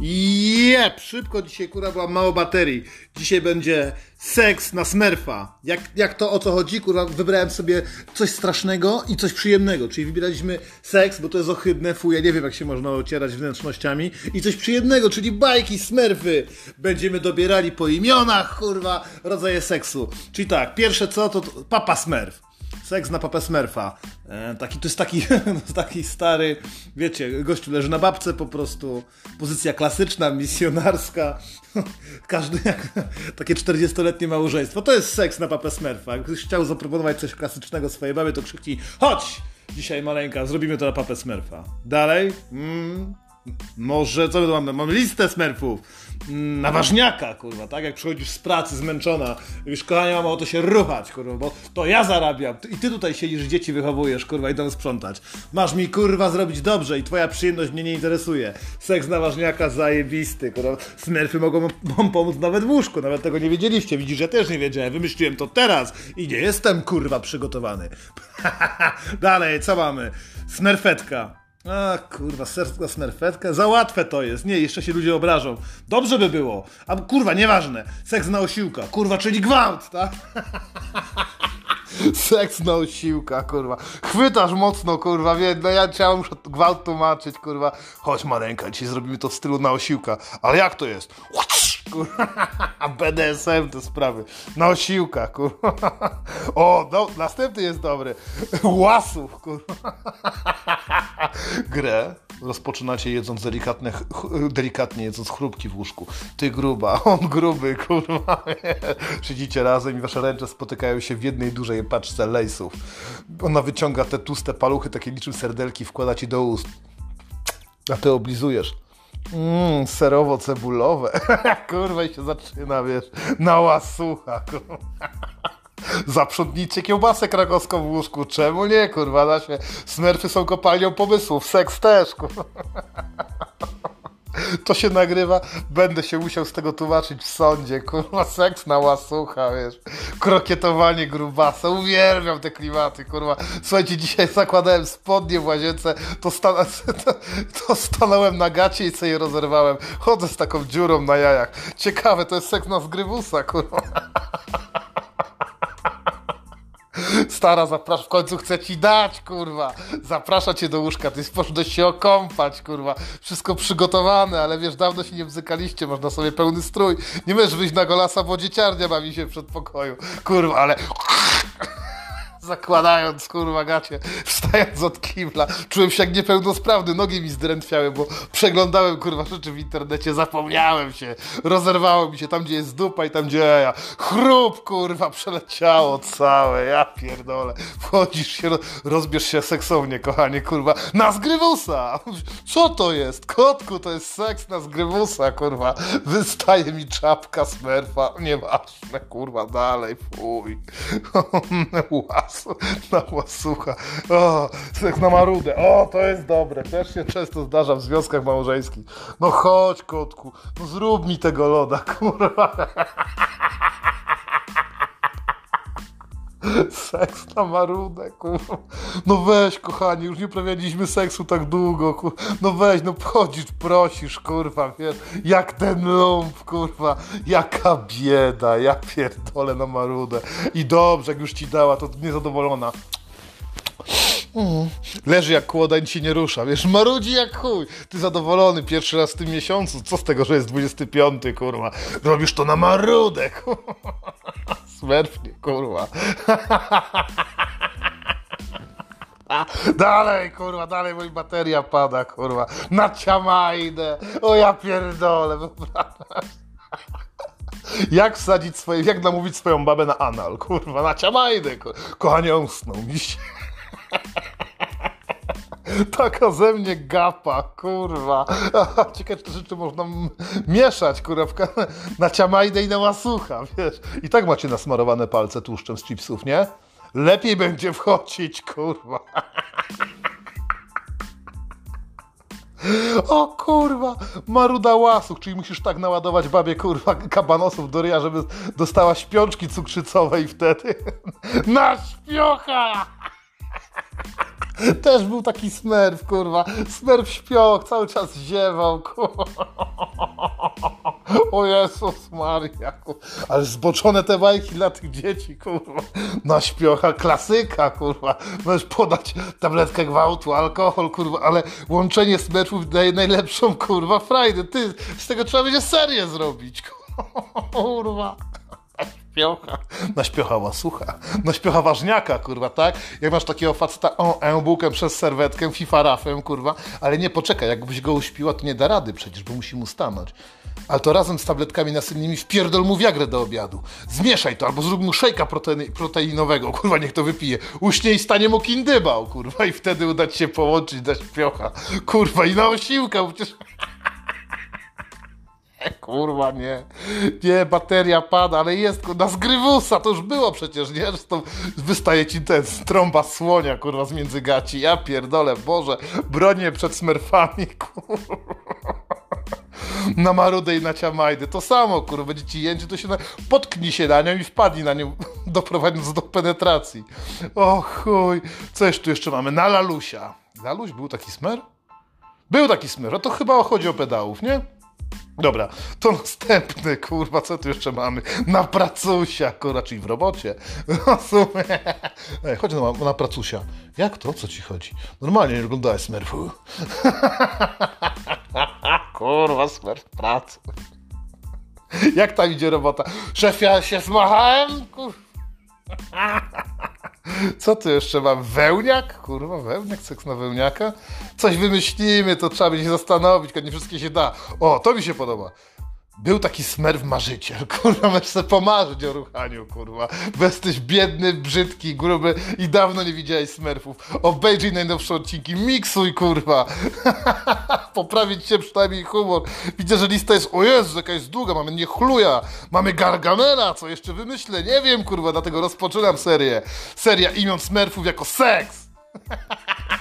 Jep, szybko dzisiaj kurwa była mało baterii. Dzisiaj będzie seks na smerfa. Jak, jak to o co chodzi? Kurwa, wybrałem sobie coś strasznego i coś przyjemnego. Czyli wybieraliśmy seks, bo to jest ohydne, fuj, ja nie wiem jak się można ocierać wnętrznościami. I coś przyjemnego, czyli bajki, smerfy. Będziemy dobierali po imionach, kurwa, rodzaje seksu. Czyli tak, pierwsze co to, to papa smerf. Seks na papę Smurfa. E, taki, to jest taki, taki stary, wiecie, gościu leży na babce po prostu. Pozycja klasyczna, misjonarska. Każdy jak takie 40-letnie małżeństwo. To jest seks na papę Smurfa. Jak chciał zaproponować coś klasycznego swojej babie, to krzyknij chodź! Dzisiaj maleńka, zrobimy to na papę Smurfa. Dalej? Mm, może, co my tu mamy? Mamy listę smerfów. Mm, Na ważniaka, kurwa, tak? Jak przychodzisz z pracy zmęczona, już kochanie, mam o to się ruchać, kurwa, bo to ja zarabiam i ty tutaj siedzisz, dzieci wychowujesz, kurwa, i tam sprzątać. Masz mi, kurwa, zrobić dobrze i twoja przyjemność mnie nie interesuje. Seks na ważniaka zajebisty, kurwa. Smerfy mogą wam pomóc nawet w łóżku, nawet tego nie wiedzieliście. Widzisz, ja też nie wiedziałem, wymyśliłem to teraz i nie jestem, kurwa, przygotowany. Dalej, co mamy? Smerfetka. A kurwa, serska smerfetka? Za łatwe to jest. Nie, jeszcze się ludzie obrażą. Dobrze by było. A kurwa, nieważne. Seks na osiłka. Kurwa, czyli gwałt, tak? Seks na osiłka, kurwa. Chwytasz mocno, kurwa, wie, no ja trzeba muszę gwałt tłumaczyć, kurwa. Chodź Marenka, dzisiaj zrobimy to w stylu na osiłka. Ale jak to jest? Kurwa, BDSM te sprawy. Na osiłka, kurwa. O, no, następny jest dobry. Łasów, kurwa. Grę rozpoczynacie jedząc delikatne, delikatnie jedząc chrupki w łóżku. Ty gruba, on gruby, kurwa. Siedzicie razem i wasze ręce spotykają się w jednej dużej paczce lejsów. Ona wyciąga te tłuste paluchy, takie niczym serdelki, wkłada ci do ust. A ty oblizujesz. Mmm, serowo-cebulowe. kurwa i się zaczyna, wiesz, na łasucha, kurwa. Zaprzątnijcie kiełbasę krakowską w łóżku. Czemu nie, kurwa, da się. Smerfy są kopalnią pomysłów, seks też, kurwa. To się nagrywa, będę się musiał z tego tłumaczyć w sądzie, kurwa, seks na łasucha, wiesz, krokietowanie grubasa, uwielbiam te klimaty, kurwa. Słuchajcie, dzisiaj zakładałem spodnie w łazience, to, sta- to, to stanąłem na gacie i sobie je rozerwałem. Chodzę z taką dziurą na jajach. Ciekawe, to jest seks na zgrywusa, kurwa. Stara, zaprasz, w końcu chcę ci dać, kurwa. Zaprasza cię do łóżka, ty poszedłeś się okąpać, kurwa. Wszystko przygotowane, ale wiesz, dawno się nie bzykaliście, można sobie pełny strój. Nie możesz wyjść na golasa, bo dzieciarnia bawi się w przedpokoju. Kurwa, ale... Zakładając, kurwa, gacie, wstając od kibla, czułem się jak niepełnosprawny, nogi mi zdrętwiały, bo przeglądałem, kurwa, rzeczy w internecie, zapomniałem się, rozerwało mi się tam, gdzie jest dupa i tam, gdzie ja. Chrup, kurwa, przeleciało całe, ja pierdolę. Wchodzisz się, ro- rozbierz się seksownie, kochanie, kurwa, na zgrywusa! Co to jest? Kotku, to jest seks na zgrywusa, kurwa. Wystaje mi czapka smerfa, nieważne, kurwa, dalej, fuj. Łas, na łasucha. O, seks na marudę. O, to jest dobre. Też się często zdarza w związkach małżeńskich. No chodź, kotku, no zrób mi tego loda, kurwa. Seks na marudę, kurwa. No weź, kochani, już nie uprawialiśmy seksu tak długo, kurwa. No weź, no chodzisz, prosisz, kurwa, wiesz, jak ten lump, kurwa, jaka bieda, ja pierdolę na marudę. I dobrze, jak już ci dała, to niezadowolona. Leży jak kłoda, nic się nie rusza, wiesz, marudzi jak chuj. Ty zadowolony pierwszy raz w tym miesiącu, co z tego, że jest 25, kurwa. Robisz to na marudę, kurwa. Smerfnie, kurwa. Dalej, kurwa, dalej, mój bateria pada, kurwa. Na ciamajdę. O ja pierdolę? Jak wsadzić swoje, jak namówić swoją babę na anal, kurwa, na ciamajdę, kurwa. Kochanie, usnął mi się. Taka ze mnie gapa, kurwa. Ciekawe, czy rzeczy można mieszać, kurwa, na ciamajdę i na łasucha, wiesz. I tak macie nasmarowane palce tłuszczem z chipsów, nie? Lepiej będzie wchodzić, kurwa. O kurwa, maruda łasuch, czyli musisz tak naładować babie kurwa kabanosów do ryja, żeby dostała śpiączki cukrzycowej wtedy. Na śpiocha! Też był taki smerf, kurwa. Smerf śpioch, cały czas ziewał, kurwa. O Jezus Maria, kurwa. Ale zboczone te bajki dla tych dzieci, kurwa. Na śpiocha, klasyka, kurwa. Możesz podać tabletkę gwałtu, alkohol, kurwa, ale łączenie smerfów daje najlepszą, kurwa, frajdę. Ty, z tego trzeba będzie serię zrobić, kurwa. Śpiocha. Na śpiocha łasucha. Na śpiocha ważniaka, kurwa, tak? Jak masz takiego faceta, o, e-bookiem przez serwetkę, FIFA rafem, kurwa, ale nie, poczekaj, jakbyś go uśpiła, to nie da rady przecież, bo musi mu stanąć. Ale to razem z tabletkami nasennymi wpierdol mu wiagrę do obiadu. Zmieszaj to, albo zrób mu szejka proteinowego, kurwa, niech to wypije. Uśnie i stanie mu kindybał, kurwa, i wtedy uda ci się połączyć na śpiocha. Kurwa, i na osiłka, przecież... Kurwa, nie. Nie, bateria pada, ale jest na zgrywusa, to już było przecież, nie? To wystaje ci ten trąba słonia, kurwa, z między gaci. Ja pierdolę, Boże, bronię przed smerfami, kurwa. Na marudę i na ciamajdy. To samo, kurwa, będzie ci jęczy, to się na... potknij się na nią i wpadnij na nią, doprowadząc do penetracji. O chuj. Jeszcze tu jeszcze mamy? Na Lalusia. Laluś był taki smer? Był taki smer, a to chyba chodzi o pedałów, nie? Dobra, to następny, kurwa, co tu jeszcze mamy? Na pracusia, kurwa, czyli w robocie. No sumie. Ej, chodź na, na pracusia. Jak to? Co ci chodzi? Normalnie nie oglądałeś Smurfu. kurwa, Smurf pracy. Jak tam idzie robota? Szef, ja się zmachałem? Kurwa. Co tu jeszcze mam? Wełniak? Kurwa, wełniak, seks na wełniaka? Coś wymyślimy, to trzeba będzie się zastanowić, nie wszystkie się da. O, to mi się podoba. Był taki smerw marzyciel, kurwa, możesz sobie pomarzyć o ruchaniu, kurwa. Bo jesteś biedny, brzydki, gruby i dawno nie widziałeś smerfów. Obejrzyj najnowsze odcinki, miksuj, kurwa. Poprawić się przynajmniej humor. Widzę, że lista jest, o Jezu, jaka jest długa, mamy nie chluja, mamy Gargamela, co jeszcze wymyślę, nie wiem, kurwa, dlatego rozpoczynam serię. Seria imion smerfów jako seks.